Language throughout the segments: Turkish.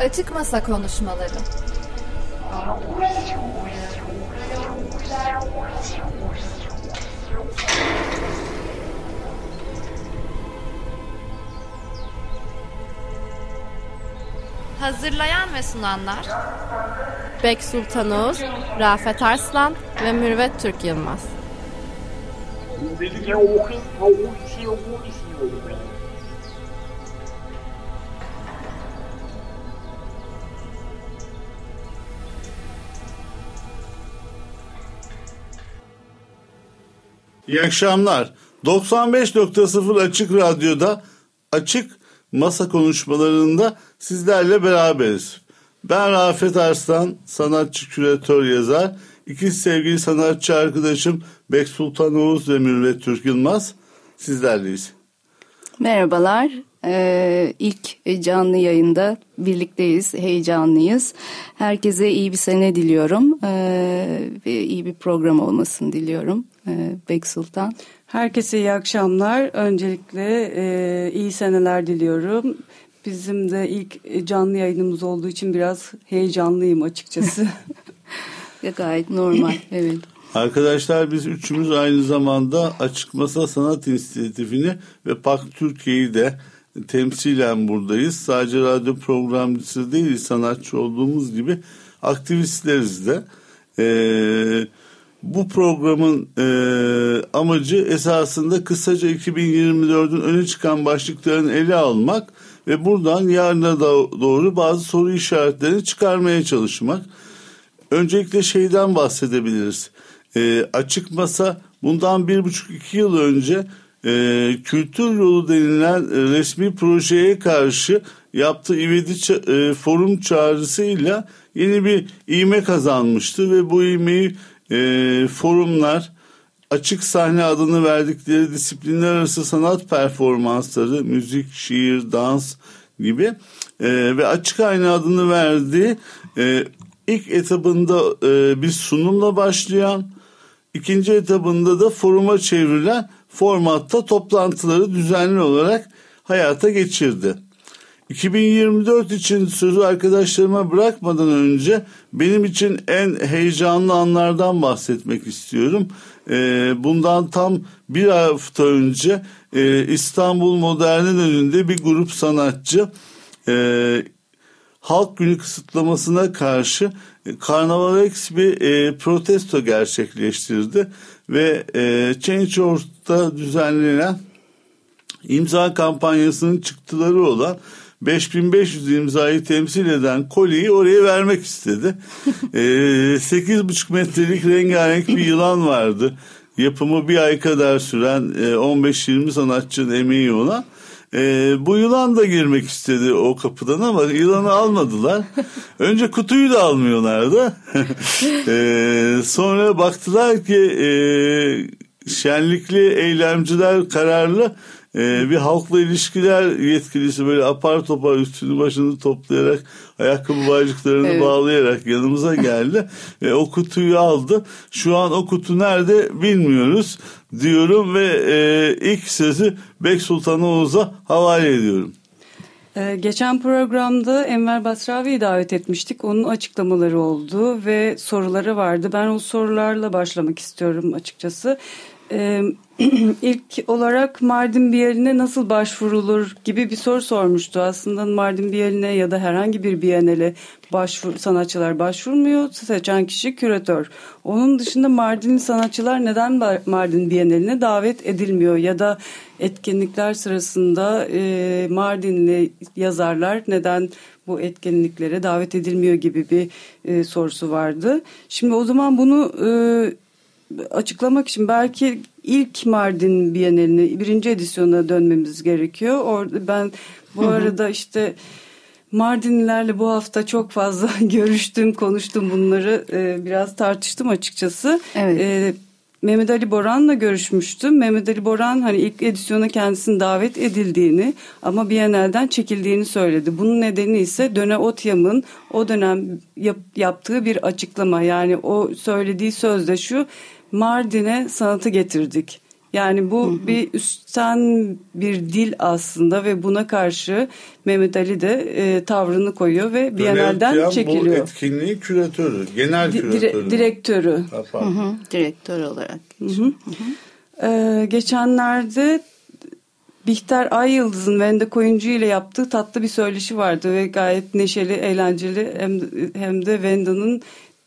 Açık Masa Konuşmaları Hazırlayan ve sunanlar Bek Sultan Oğuz, Rafet Arslan ve Mürvet Türk Yılmaz. İyi akşamlar. 95.0 Açık Radyo'da Açık Masa konuşmalarında sizlerle beraberiz. Ben Rafet Arslan, sanatçı, küratör, yazar. İki sevgili sanatçı arkadaşım Bek Sultan Oğuz ve Mürvet Türk Yılmaz sizlerleyiz. Merhabalar. Ee, ilk canlı yayında birlikteyiz, heyecanlıyız. Herkese iyi bir sene diliyorum ee, ve iyi bir program olmasını diliyorum. Bek Sultan. Herkese iyi akşamlar. Öncelikle e, iyi seneler diliyorum. Bizim de ilk canlı yayınımız olduğu için biraz heyecanlıyım açıkçası. ya gayet normal, evet. Arkadaşlar biz üçümüz aynı zamanda Açık Masa Sanat İnisiyatifi'ni ve PAK Türkiye'yi de temsilen buradayız. Sadece radyo programcısı değil sanatçı olduğumuz gibi aktivistleriz de. Ee, bu programın e, amacı esasında kısaca 2024'ün öne çıkan başlıklarını ele almak ve buradan yarına doğru bazı soru işaretlerini çıkarmaya çalışmak. Öncelikle şeyden bahsedebiliriz. E, açık masa bundan bir buçuk iki yıl önce e, kültür yolu denilen resmi projeye karşı yaptığı ivedi e, forum çağrısıyla yeni bir iğme kazanmıştı ve bu iğmeyi e, forumlar açık sahne adını verdikleri disiplinler arası sanat performansları, müzik, şiir, dans gibi e, ve açık ayna adını verdiği e, ilk etabında e, bir sunumla başlayan, ikinci etabında da foruma çevrilen formatta toplantıları düzenli olarak hayata geçirdi. 2024 için sözü arkadaşlarıma bırakmadan önce benim için en heyecanlı anlardan bahsetmek istiyorum. Ee, bundan tam bir hafta önce e, İstanbul Modern'in önünde bir grup sanatçı e, halk günü kısıtlamasına karşı Karnavalex bir e, protesto gerçekleştirdi ve Change.org'da düzenlenen imza kampanyasının çıktıları olan 5500 imzayı temsil eden kolyeyi oraya vermek istedi. ee, 8,5 metrelik rengarenk bir yılan vardı. Yapımı bir ay kadar süren 15-20 sanatçının emeği olan. E, bu yılan da girmek istedi o kapıdan ama yılanı almadılar. Önce kutuyu da almıyorlardı. e, sonra baktılar ki e, şenlikli eylemciler kararlı ee, bir halkla ilişkiler yetkilisi böyle apar topar üstünü başını toplayarak ayakkabı bağcıklarını evet. bağlayarak yanımıza geldi ve o kutuyu aldı. Şu an o kutu nerede bilmiyoruz diyorum ve e, ilk sözü Bek Sultan Oğuz'a havale ediyorum. Ee, geçen programda Enver Basravi'yi davet etmiştik. Onun açıklamaları oldu ve soruları vardı. Ben o sorularla başlamak istiyorum açıkçası. Ee, ilk olarak Mardin Bienali'ne nasıl başvurulur gibi bir soru sormuştu. Aslında Mardin Bienali'ne ya da herhangi bir Bienale başvur, sanatçılar başvurmuyor. Seçen kişi küratör. Onun dışında Mardinli sanatçılar neden Mardin Bienali'ne davet edilmiyor ya da etkinlikler sırasında e, Mardinli yazarlar neden bu etkinliklere davet edilmiyor gibi bir e, sorusu vardı. Şimdi o zaman bunu e, açıklamak için belki ilk Mardin Bienalini birinci edisyona dönmemiz gerekiyor. Orada ben bu arada işte Mardinlilerle bu hafta çok fazla görüştüm, konuştum bunları e, biraz tartıştım açıkçası. Evet. E, Mehmet Ali Boran'la görüşmüştüm. Mehmet Ali Boran hani ilk edisyona kendisinin davet edildiğini ama Biennale'den çekildiğini söyledi. Bunun nedeni ise Döne Otyam'ın o dönem yap, yaptığı bir açıklama. Yani o söylediği sözde şu Mardin'e sanatı getirdik. Yani bu hı hı. bir üstten bir dil aslında ve buna karşı Mehmet Ali de e, tavrını koyuyor ve Biennale'den çekiliyor. Bu etkinliğin küratörü, genel Di, küratörü. direktörü. Hı hı, direktör olarak. Hı hı. Hı hı. Ee, geçenlerde Bihter Ay Yıldız'ın Vende Koyuncu ile yaptığı tatlı bir söyleşi vardı ve gayet neşeli, eğlenceli hem, hem de Venda'nın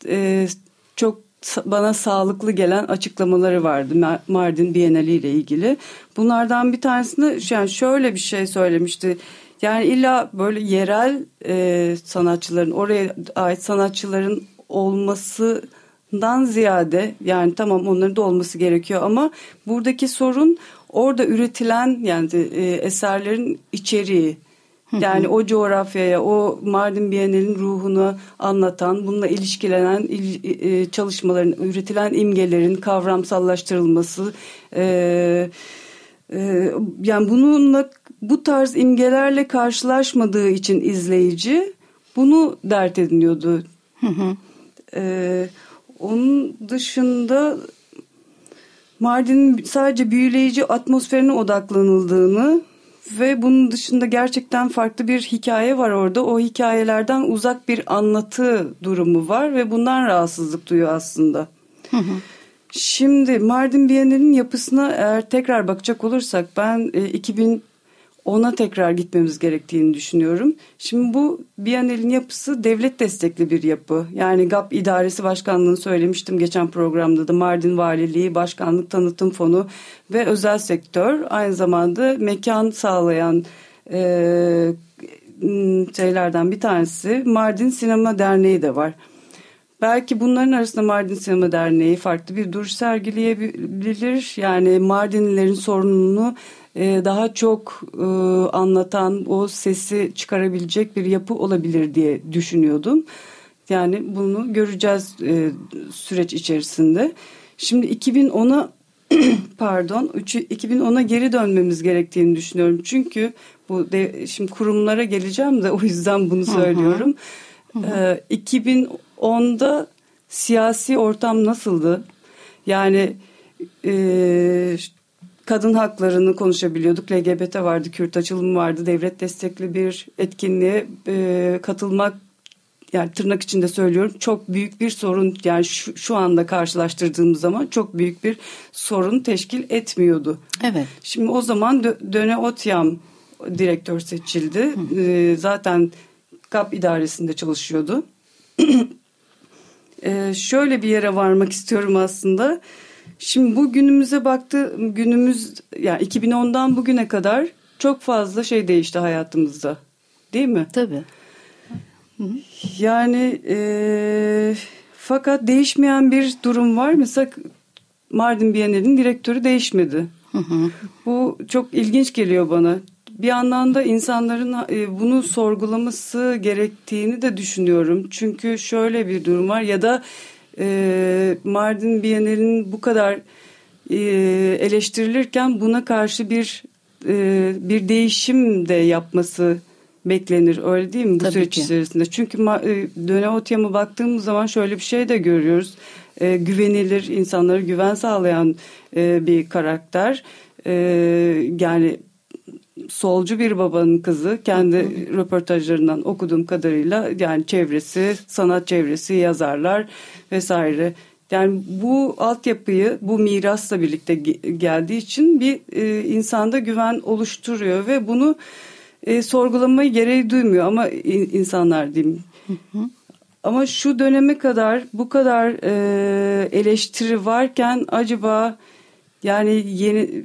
e, çok bana sağlıklı gelen açıklamaları vardı Mardin Bienali ile ilgili. Bunlardan bir tanesinde yani şöyle bir şey söylemişti. Yani illa böyle yerel e, sanatçıların oraya ait sanatçıların olmasından ziyade yani tamam onların da olması gerekiyor ama buradaki sorun orada üretilen yani e, eserlerin içeriği yani o coğrafyaya, o Mardin Bienalinin ruhunu anlatan, bununla ilişkilenen e, çalışmaların, üretilen imgelerin kavramsallaştırılması, e, e, yani bununla bu tarz imgelerle karşılaşmadığı için izleyici bunu dert ediniyordu. Hı hı. Ee, onun dışında Mardin'in sadece büyüleyici atmosferine odaklanıldığını ve bunun dışında gerçekten farklı bir hikaye var orada. O hikayelerden uzak bir anlatı durumu var ve bundan rahatsızlık duyuyor aslında. Hı hı. Şimdi Mardin Bienali'nin yapısına eğer tekrar bakacak olursak ben e, 2000 ona tekrar gitmemiz gerektiğini düşünüyorum. Şimdi bu Biyanel'in yapısı devlet destekli bir yapı. Yani GAP İdaresi Başkanlığı'nı söylemiştim geçen programda da Mardin Valiliği, Başkanlık Tanıtım Fonu ve özel sektör aynı zamanda mekan sağlayan e, şeylerden bir tanesi Mardin Sinema Derneği de var. Belki bunların arasında Mardin Sinema Derneği farklı bir duruş sergileyebilir. Yani Mardinlilerin sorununu e, daha çok e, anlatan, o sesi çıkarabilecek bir yapı olabilir diye düşünüyordum. Yani bunu göreceğiz e, süreç içerisinde. Şimdi 2010'a pardon 2010'a geri dönmemiz gerektiğini düşünüyorum. Çünkü bu de, şimdi kurumlara geleceğim de o yüzden bunu söylüyorum. Hı hı. Hı hı. 2010'da siyasi ortam nasıldı? Yani e, kadın haklarını konuşabiliyorduk. LGBT vardı, Kürt açılımı vardı, devlet destekli bir etkinliğe e, katılmak yani tırnak içinde söylüyorum çok büyük bir sorun yani şu, şu anda karşılaştırdığımız zaman çok büyük bir sorun teşkil etmiyordu. Evet. Şimdi o zaman Döne Otyam direktör seçildi. Ee, zaten KAP idaresinde çalışıyordu. ee, şöyle bir yere varmak istiyorum aslında. Şimdi bu günümüze baktı günümüz yani 2010'dan bugüne kadar çok fazla şey değişti hayatımızda. Değil mi? Tabii. Yani e, fakat değişmeyen bir durum var. Mesela Mardin Bienali'nin direktörü değişmedi. Hı hı. Bu çok ilginç geliyor bana. Bir yandan da insanların e, bunu sorgulaması gerektiğini de düşünüyorum. Çünkü şöyle bir durum var ya da e, Mardin Bienali'nin bu kadar e, eleştirilirken buna karşı bir e, bir değişim de yapması beklenir öyle değil mi bu Tabii süreç ki. içerisinde? Çünkü e, Döne Otyam'a baktığımız zaman şöyle bir şey de görüyoruz. E, güvenilir insanlara güven sağlayan e, bir karakter. E, yani solcu bir babanın kızı. Kendi röportajlarından okuduğum kadarıyla yani çevresi sanat çevresi yazarlar vesaire. Yani bu altyapıyı bu mirasla birlikte geldiği için bir e, insanda güven oluşturuyor ve bunu e, sorgulamayı gereği duymuyor ama insanlar diyeyim. Ama şu döneme kadar bu kadar e, eleştiri varken acaba yani yeni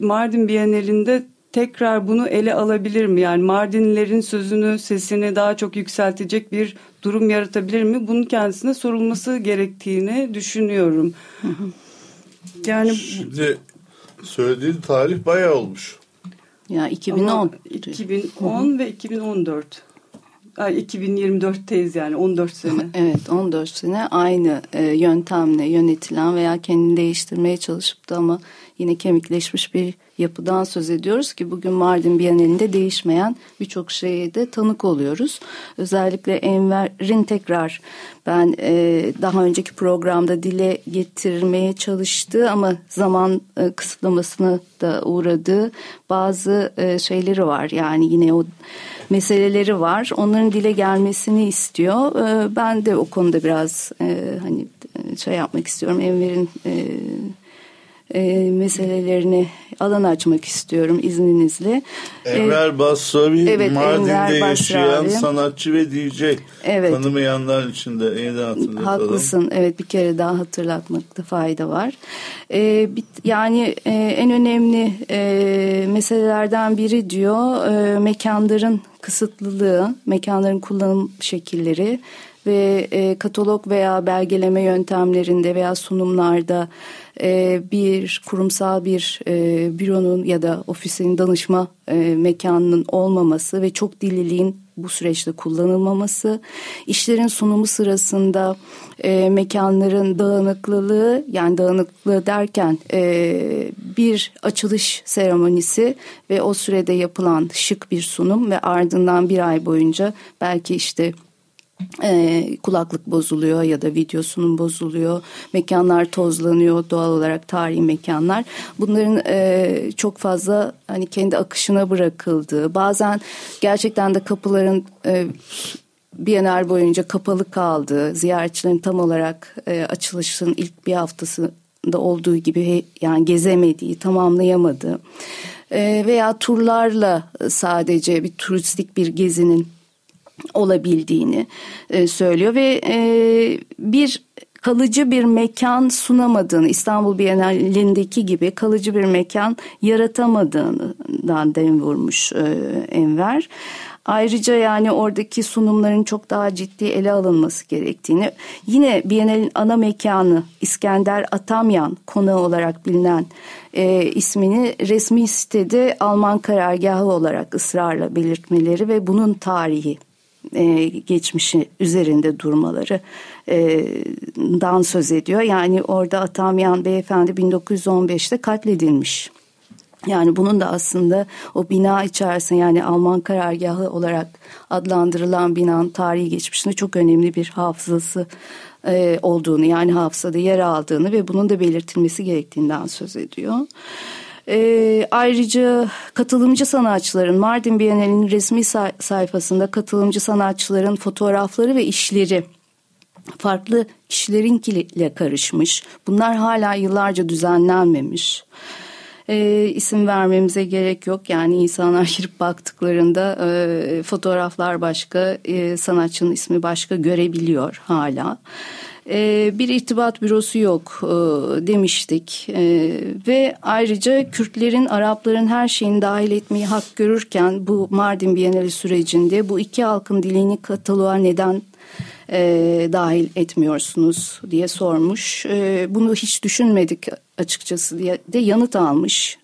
Mardin Bienalinde tekrar bunu ele alabilir mi? Yani Mardinlilerin sözünü, sesini daha çok yükseltecek bir durum yaratabilir mi? Bunun kendisine sorulması gerektiğini düşünüyorum. Yani şimdi söylediğin tarih bayağı olmuş. Ya 2010. Ama 2010 ve 2014. 2024'teyiz yani 14 sene. Evet 14 sene aynı e, yöntemle yönetilen veya kendini değiştirmeye çalışıp da ama yine kemikleşmiş bir yapıdan söz ediyoruz ki bugün Mardin Bienalinde değişmeyen birçok şeye de tanık oluyoruz. Özellikle Enver'in tekrar ben e, daha önceki programda dile getirmeye çalıştığı ama zaman e, kısıtlamasına da uğradığı bazı e, şeyleri var. Yani yine o meseleleri var. Onların dile gelmesini istiyor. E, ben de o konuda biraz e, hani e, şey yapmak istiyorum. Enver'in e, e, meselelerini alan açmak istiyorum izninizle. Enver Basravi evet, Mardin'de Enver yaşayan Basravi. sanatçı ve DJ. Evet. Tanımayanlar için de yeniden hatırlatalım. Haklısın. Evet bir kere daha hatırlatmakta fayda var. Bir, yani e, en önemli e, meselelerden biri diyor e, mekanların kısıtlılığı, mekanların kullanım şekilleri ve e, katalog veya belgeleme yöntemlerinde veya sunumlarda e, bir kurumsal bir e, büronun ya da ofisin danışma e, mekanının olmaması ve çok dilliliğin bu süreçte kullanılmaması, işlerin sunumu sırasında e, mekanların dağınıklılığı yani dağınıklığı derken e, bir açılış seremonisi ve o sürede yapılan şık bir sunum ve ardından bir ay boyunca belki işte e, kulaklık bozuluyor ya da videosunun bozuluyor. Mekanlar tozlanıyor doğal olarak tarihi mekanlar. Bunların e, çok fazla hani kendi akışına bırakıldığı bazen gerçekten de kapıların e, Bienal boyunca kapalı kaldığı, ziyaretçilerin tam olarak e, açılışın ilk bir haftasında olduğu gibi yani gezemediği, tamamlayamadığı e, veya turlarla sadece bir turistik bir gezinin olabildiğini e, söylüyor ve e, bir kalıcı bir mekan sunamadığını İstanbul Bienalindeki gibi kalıcı bir mekan yaratamadığından dem vurmuş e, Enver. Ayrıca yani oradaki sunumların çok daha ciddi ele alınması gerektiğini yine Bienal'in ana mekanı İskender Atamyan konağı olarak bilinen e, ismini resmi sitede Alman karargahı olarak ısrarla belirtmeleri ve bunun tarihi e, geçmişi üzerinde durmaları e, dan söz ediyor. Yani orada Atamyan beyefendi 1915'te katledilmiş. Yani bunun da aslında o bina içerisinde yani Alman karargahı olarak adlandırılan binanın tarihi geçmişinde çok önemli bir hafızası e, olduğunu yani hafızada yer aldığını ve bunun da belirtilmesi gerektiğinden söz ediyor. E, ayrıca katılımcı sanatçıların Mardin Bienali'nin resmi sayfasında katılımcı sanatçıların fotoğrafları ve işleri farklı kişilerinkiyle karışmış. Bunlar hala yıllarca düzenlenmemiş. E, isim vermemize gerek yok. Yani insanlar girip baktıklarında e, fotoğraflar başka, e, sanatçının ismi başka görebiliyor hala. E, bir irtibat bürosu yok e, demiştik e, ve ayrıca Kürtlerin, Arapların her şeyini dahil etmeyi hak görürken bu Mardin Bienali sürecinde bu iki halkın dilini kataloğa neden e, dahil etmiyorsunuz diye sormuş. E, bunu hiç düşünmedik açıkçası diye de yanıt almış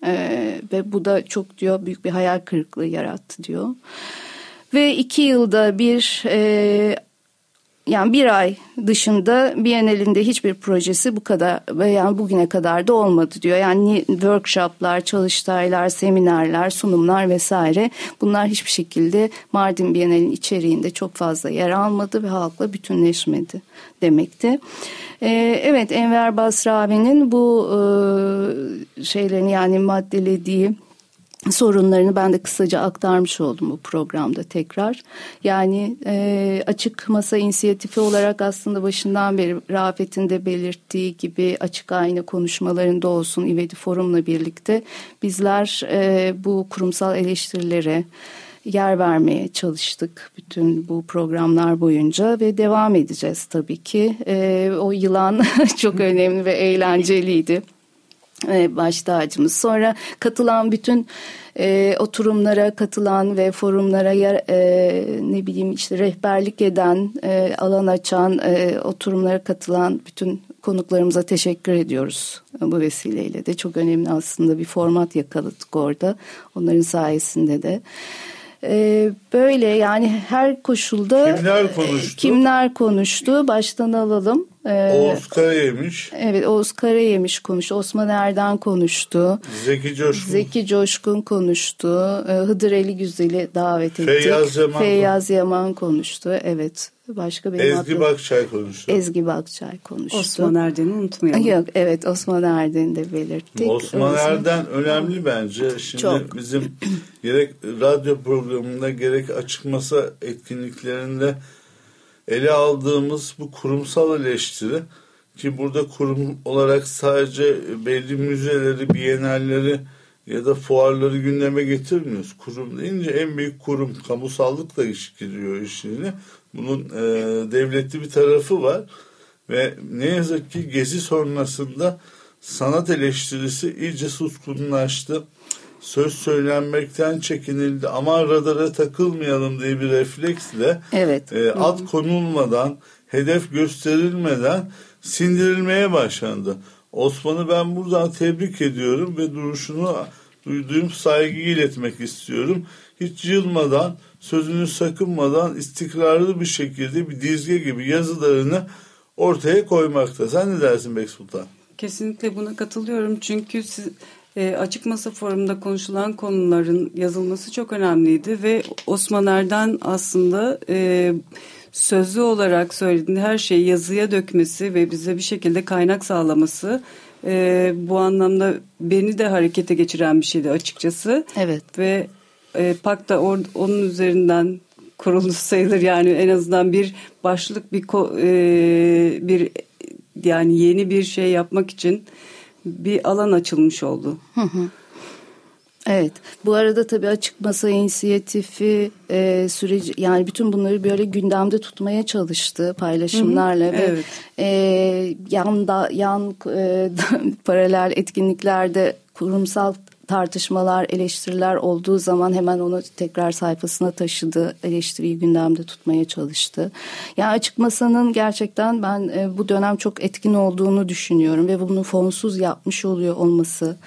ve bu da çok diyor büyük bir hayal kırıklığı yarattı diyor. Ve iki yılda bir e, yani bir ay dışında Biennale'inde hiçbir projesi bu kadar yani bugüne kadar da olmadı diyor. Yani workshoplar, çalıştaylar, seminerler, sunumlar vesaire bunlar hiçbir şekilde Mardin Biennale'nin içeriğinde çok fazla yer almadı ve halkla bütünleşmedi demekti. Ee, evet Enver Basravi'nin bu e, şeylerini yani maddelediği sorunlarını ben de kısaca aktarmış oldum bu programda tekrar. Yani e, açık masa inisiyatifi olarak aslında başından beri Rafet'in de belirttiği gibi açık ayna konuşmalarında olsun İvedi Forum'la birlikte bizler e, bu kurumsal eleştirilere yer vermeye çalıştık bütün bu programlar boyunca ve devam edeceğiz tabii ki. E, o yılan çok önemli ve eğlenceliydi baş tacımız. Sonra katılan bütün e, oturumlara katılan ve forumlara yer, e, ne bileyim işte rehberlik eden, e, alan açan, e, oturumlara katılan bütün konuklarımıza teşekkür ediyoruz bu vesileyle de. Çok önemli aslında bir format yakaladık orada. Onların sayesinde de. E, böyle yani her koşulda Kimler konuştu? Kimler konuştu? Baştan alalım. Ee, Oğuz Karayemiş. Evet Oğuz Karayemiş konuştu. Osman Erden konuştu. Zeki Coşkun. Zeki Coşkun konuştu. Ee, Hıdır Ali Güzel'i davet ettik. Feyyaz Yaman. Feyyaz Yaman konuştu. Evet. Başka benim Ezgi aklım... Bakçay konuştu. Ezgi Bakçay konuştu. Osman Erden'i unutmayalım. Yok evet Osman Erden'i de belirttik. Osman Erden önemli bence. Şimdi Çok. bizim gerek radyo programında gerek açık masa etkinliklerinde ele aldığımız bu kurumsal eleştiri ki burada kurum olarak sadece belli müzeleri, bienalleri ya da fuarları gündeme getirmiyoruz. Kurum deyince en büyük kurum kamusallıkla iş giriyor işine. Bunun e, devletli bir tarafı var ve ne yazık ki gezi sonrasında sanat eleştirisi iyice suskunlaştı. Söz söylenmekten çekinildi ama radara takılmayalım diye bir refleksle Evet. e, ad konulmadan, hedef gösterilmeden sindirilmeye başlandı. Osman'ı ben buradan tebrik ediyorum ve duruşunu duyduğum saygıyı iletmek istiyorum. Hiç yılmadan, sözünü sakınmadan istikrarlı bir şekilde bir dizge gibi yazılarını ortaya koymakta. Sen ne dersin Bek Sultan? Kesinlikle buna katılıyorum çünkü siz, e, açık masa forumunda konuşulan konuların yazılması çok önemliydi ve Osman Erden aslında e, sözlü olarak söylediğinde her şeyi yazıya dökmesi ve bize bir şekilde kaynak sağlaması e, bu anlamda beni de harekete geçiren bir şeydi açıkçası. Evet. Ve e, PAK da or, onun üzerinden kuruldu sayılır yani en azından bir başlık bir e, bir yani yeni bir şey yapmak için bir alan açılmış oldu. Evet. Bu arada tabii açık masa inisiyatifi e, süreci yani bütün bunları böyle gündemde tutmaya çalıştı paylaşımlarla Hı hı, ve evet. e, yanda yan e, paralel etkinliklerde kurumsal tartışmalar, eleştiriler olduğu zaman hemen onu tekrar sayfasına taşıdı. Eleştiriyi gündemde tutmaya çalıştı. Yani açık masanın gerçekten ben e, bu dönem çok etkin olduğunu düşünüyorum ve bunu fonsuz yapmış oluyor olması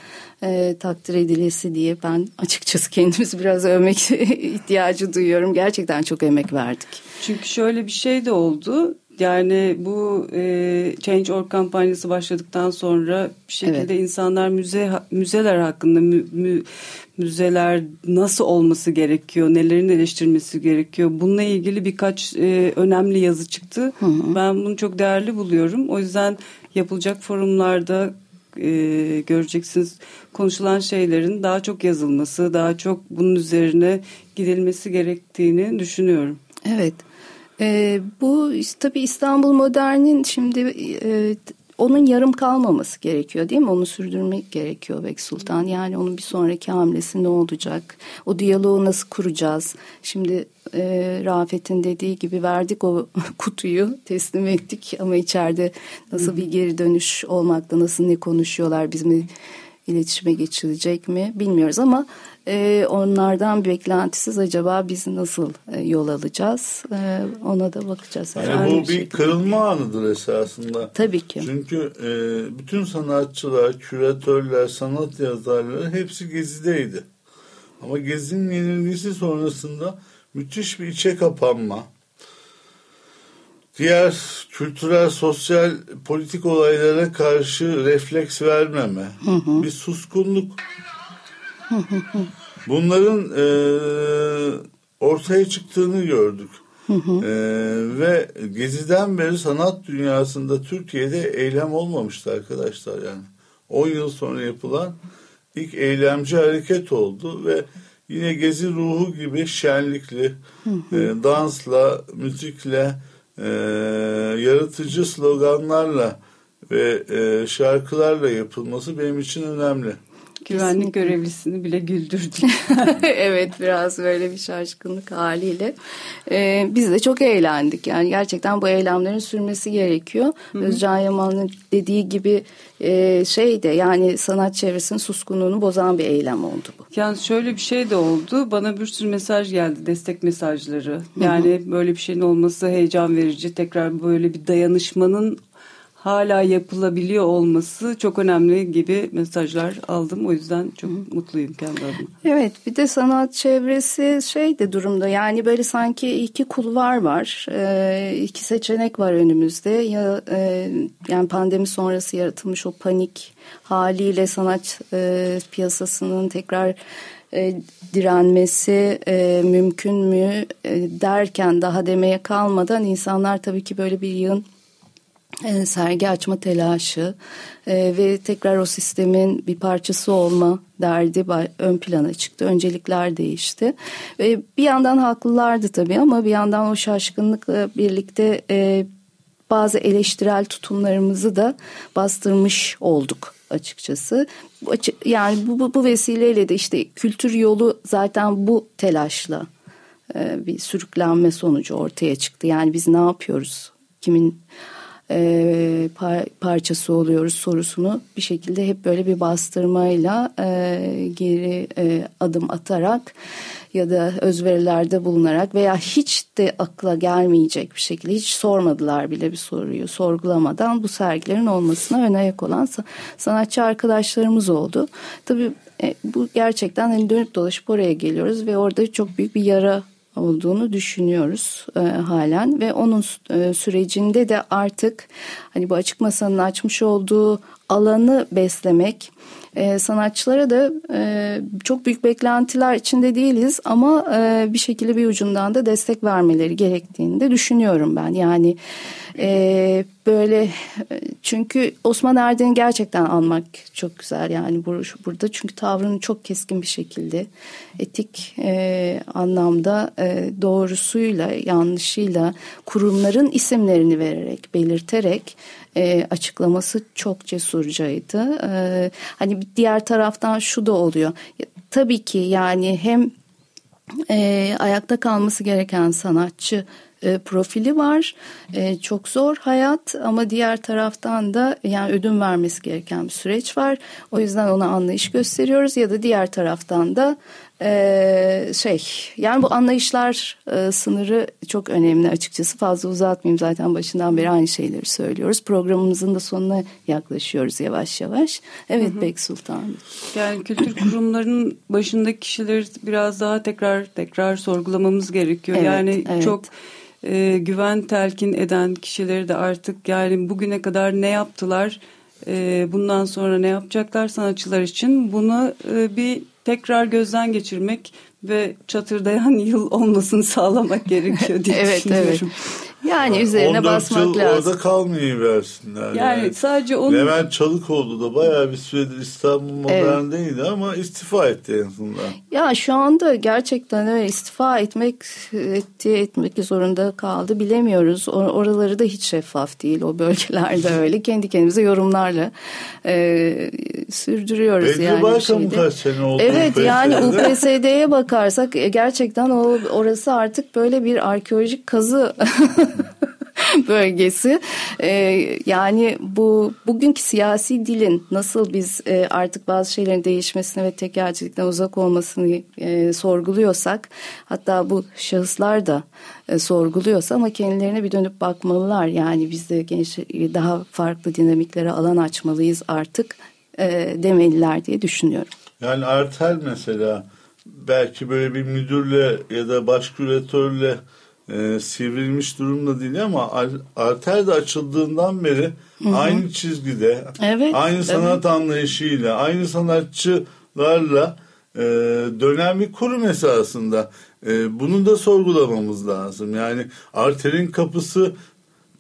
e, takdir edilesi diye ben açıkçası kendimizi biraz övmek ihtiyacı duyuyorum. Gerçekten çok emek verdik. Çünkü şöyle bir şey de oldu. Yani bu e, Change.org kampanyası başladıktan sonra bir şekilde Evet. insanlar müze müzeler hakkında mü, mü- müzeler nasıl olması gerekiyor, nelerin eleştirilmesi gerekiyor. Bununla ilgili birkaç e, önemli yazı çıktı. Ben bunu çok değerli buluyorum. O yüzden yapılacak forumlarda e, göreceksiniz konuşulan şeylerin daha çok yazılması, daha çok bunun üzerine gidilmesi gerektiğini düşünüyorum. Evet. Ee, bu tabii İstanbul Modern'in şimdi e, onun yarım kalmaması gerekiyor değil mi? Onu sürdürmek gerekiyor Bek Sultan. Yani onun bir sonraki hamlesi ne olacak? O diyaloğu nasıl kuracağız? Şimdi e, Rafet'in dediği gibi verdik o kutuyu teslim ettik ama içeride nasıl bir geri dönüş olmakta nasıl ne konuşuyorlar bizim iletişime geçilecek mi bilmiyoruz ama e, onlardan beklentisiz acaba biz nasıl e, yol alacağız E, ona da bakacağız. Yani bu bir bir şekilde. kırılma anıdır esasında. Tabii ki. Çünkü e, bütün sanatçılar, küratörler, sanat yazarları hepsi gezideydi. Ama gezinin yenilgisi sonrasında müthiş bir içe kapanma. Diğer kültürel, sosyal, politik olaylara karşı refleks vermeme, bir suskunluk. Bunların e, ortaya çıktığını gördük. E, ve Gezi'den beri sanat dünyasında Türkiye'de eylem olmamıştı arkadaşlar yani. 10 yıl sonra yapılan ilk eylemci hareket oldu ve yine Gezi ruhu gibi şenlikli, e, dansla, müzikle, e, yaratıcı sloganlarla ve e, şarkılarla yapılması benim için önemli. Güvenlik Kesinlikle. görevlisini bile güldürdük. evet biraz böyle bir şaşkınlık haliyle. Ee, biz de çok eğlendik. Yani gerçekten bu eylemlerin sürmesi gerekiyor. Özcan Yaman'ın dediği gibi e, şey de yani sanat çevresinin suskunluğunu bozan bir eylem oldu bu. yani şöyle bir şey de oldu. Bana bir sürü mesaj geldi. Destek mesajları. Yani böyle bir şeyin olması heyecan verici. Tekrar böyle bir dayanışmanın hala yapılabiliyor olması çok önemli gibi mesajlar aldım. O yüzden çok mutluyum kendi adıma. Evet bir de sanat çevresi şey de durumda yani böyle sanki iki kulvar var ee, iki seçenek var önümüzde ya e, yani pandemi sonrası yaratılmış o panik haliyle sanat e, piyasasının tekrar e, direnmesi e, mümkün mü e, derken daha demeye kalmadan insanlar tabii ki böyle bir yığın e, sergi açma telaşı e, ve tekrar o sistemin bir parçası olma derdi ön plana çıktı. Öncelikler değişti. Ve bir yandan haklılardı tabii ama bir yandan o şaşkınlıkla birlikte e, bazı eleştirel tutumlarımızı da bastırmış olduk açıkçası. Yani bu, bu, bu vesileyle de işte kültür yolu zaten bu telaşla e, bir sürüklenme sonucu ortaya çıktı. Yani biz ne yapıyoruz? Kimin e, par, parçası oluyoruz sorusunu bir şekilde hep böyle bir bastırmayla e, geri e, adım atarak ya da özverilerde bulunarak veya hiç de akla gelmeyecek bir şekilde hiç sormadılar bile bir soruyu sorgulamadan bu sergilerin olmasına ön ayak olan sanatçı arkadaşlarımız oldu. Tabii e, bu gerçekten hani dönüp dolaşıp oraya geliyoruz ve orada çok büyük bir yara olduğunu düşünüyoruz e, halen. Ve onun e, sürecinde de artık hani bu açık masanın açmış olduğu alanı beslemek e, sanatçılara da e, çok büyük beklentiler içinde değiliz ama e, bir şekilde bir ucundan da destek vermeleri gerektiğini de düşünüyorum ben. Yani e, böyle çünkü Osman Erdin'i gerçekten almak çok güzel yani burada çünkü tavrını çok keskin bir şekilde etik e, anlamda e, doğrusuyla yanlışıyla kurumların isimlerini vererek belirterek e, açıklaması çok cesurcaydı. E, hani diğer taraftan şu da oluyor. Tabii ki yani hem e, ayakta kalması gereken sanatçı e, profili var. E, çok zor hayat ama diğer taraftan da yani ödün vermesi gereken bir süreç var. O yüzden ona anlayış gösteriyoruz ya da diğer taraftan da ee, şey yani bu anlayışlar e, sınırı çok önemli açıkçası. Fazla uzatmayayım zaten başından beri aynı şeyleri söylüyoruz. Programımızın da sonuna yaklaşıyoruz yavaş yavaş. Evet hı hı. Bek Sultan. Yani kültür kurumlarının başındaki kişileri biraz daha tekrar tekrar sorgulamamız gerekiyor. Evet, yani evet. çok e, güven telkin eden kişileri de artık yani bugüne kadar ne yaptılar e, bundan sonra ne yapacaklar sanatçılar için bunu e, bir tekrar gözden geçirmek ve çatırdayan yıl olmasını sağlamak gerekiyor diye evet, düşünüyorum. Evet. Yani üzerine basmak yıl lazım. orada kalmayı versinler. Yani, yani sadece onu... Levent Çalıkoğlu da bayağı bir süredir İstanbul Modern'deydi evet. ama istifa etti en sonunda. Ya şu anda gerçekten öyle istifa etmek etti, etmek zorunda kaldı bilemiyoruz. Oraları da hiç şeffaf değil o bölgelerde öyle. Kendi kendimize yorumlarla e, sürdürüyoruz. Bedri yani Baykam'ın kaç sene oldu Evet UPS'de? yani UPSD'ye bakarsak e, gerçekten o orası artık böyle bir arkeolojik kazı bölgesi. Ee, yani bu bugünkü siyasi dilin nasıl biz e, artık bazı şeylerin değişmesini ve tekelcilikten uzak olmasını e, sorguluyorsak hatta bu şahıslar da e, sorguluyorsa ama kendilerine bir dönüp bakmalılar. Yani biz de genç daha farklı dinamiklere alan açmalıyız artık e, demeliler diye düşünüyorum. Yani Artel mesela belki böyle bir müdürle ya da baş küratörle e, sivrilmiş durumda değil ama arter de açıldığından beri hı hı. aynı çizgide, evet, aynı sanat evet. anlayışıyla, aynı sanatçılarla e, dönen bir kurum esasında. E, bunu da sorgulamamız lazım. Yani arterin kapısı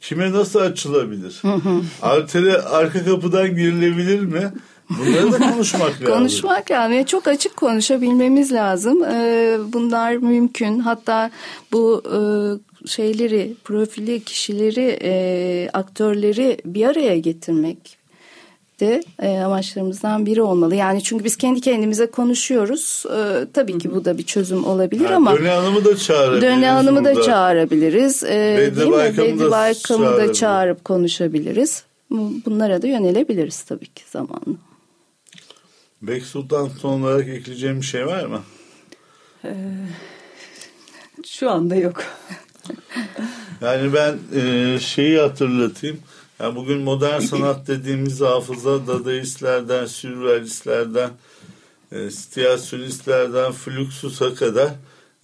kime nasıl açılabilir? Hı hı. Artere arka kapıdan girilebilir mi? Bunları da konuşmak lazım. konuşmak lazım. çok açık konuşabilmemiz lazım. Ee, bunlar mümkün. Hatta bu e, şeyleri, profili, kişileri, e, aktörleri bir araya getirmek de e, amaçlarımızdan biri olmalı. Yani çünkü biz kendi kendimize konuşuyoruz. tabii ki bu da bir çözüm olabilir yani ama Döne Hanım'ı da çağırabiliriz. Döne Hanım'ı da çağırabiliriz. Bedri değil Baykam'ı mi? Baykam'ı da çağırıp konuşabiliriz. Bunlara da yönelebiliriz tabii ki zamanla. Bek Sultan son olarak ekleyeceğim bir şey var mı? Ee, şu anda yok. yani ben e, şeyi hatırlatayım. Yani bugün modern sanat dediğimiz hafıza dadaistlerden, sürrealistlerden, e, stiyasyonistlerden, fluxus'a kadar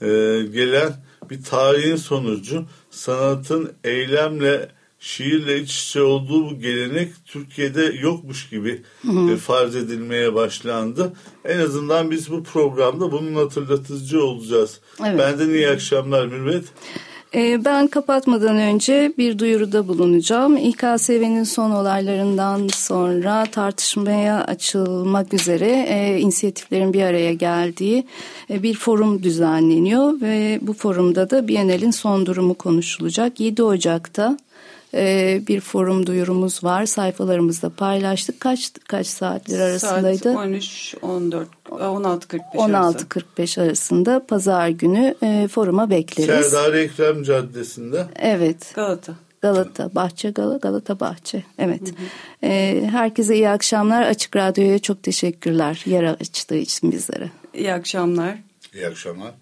e, gelen bir tarihin sonucu sanatın eylemle şiirle iç içe olduğu bu gelenek Türkiye'de yokmuş gibi e, farz edilmeye başlandı. En azından biz bu programda bunun hatırlatıcı olacağız. Evet. Benden iyi akşamlar Mürvet. Ee, Ben kapatmadan önce bir duyuruda bulunacağım. İKSV'nin son olaylarından sonra tartışmaya açılmak üzere e, inisiyatiflerin bir araya geldiği e, bir forum düzenleniyor ve bu forumda da Biennial'in son durumu konuşulacak. 7 Ocak'ta e, bir forum duyurumuz var. Sayfalarımızda paylaştık. Kaç kaç saatler arasındaydı? Saat 13, 14, 16.45 arası. 16.45 arasında pazar günü e, foruma bekleriz. Serdar Ekrem Caddesi'nde. Evet. Galata. Galata, Bahçe Gala, Galata Bahçe. Evet. Ee, herkese iyi akşamlar. Açık Radyo'ya çok teşekkürler yer açtığı için bizlere. İyi akşamlar. İyi akşamlar.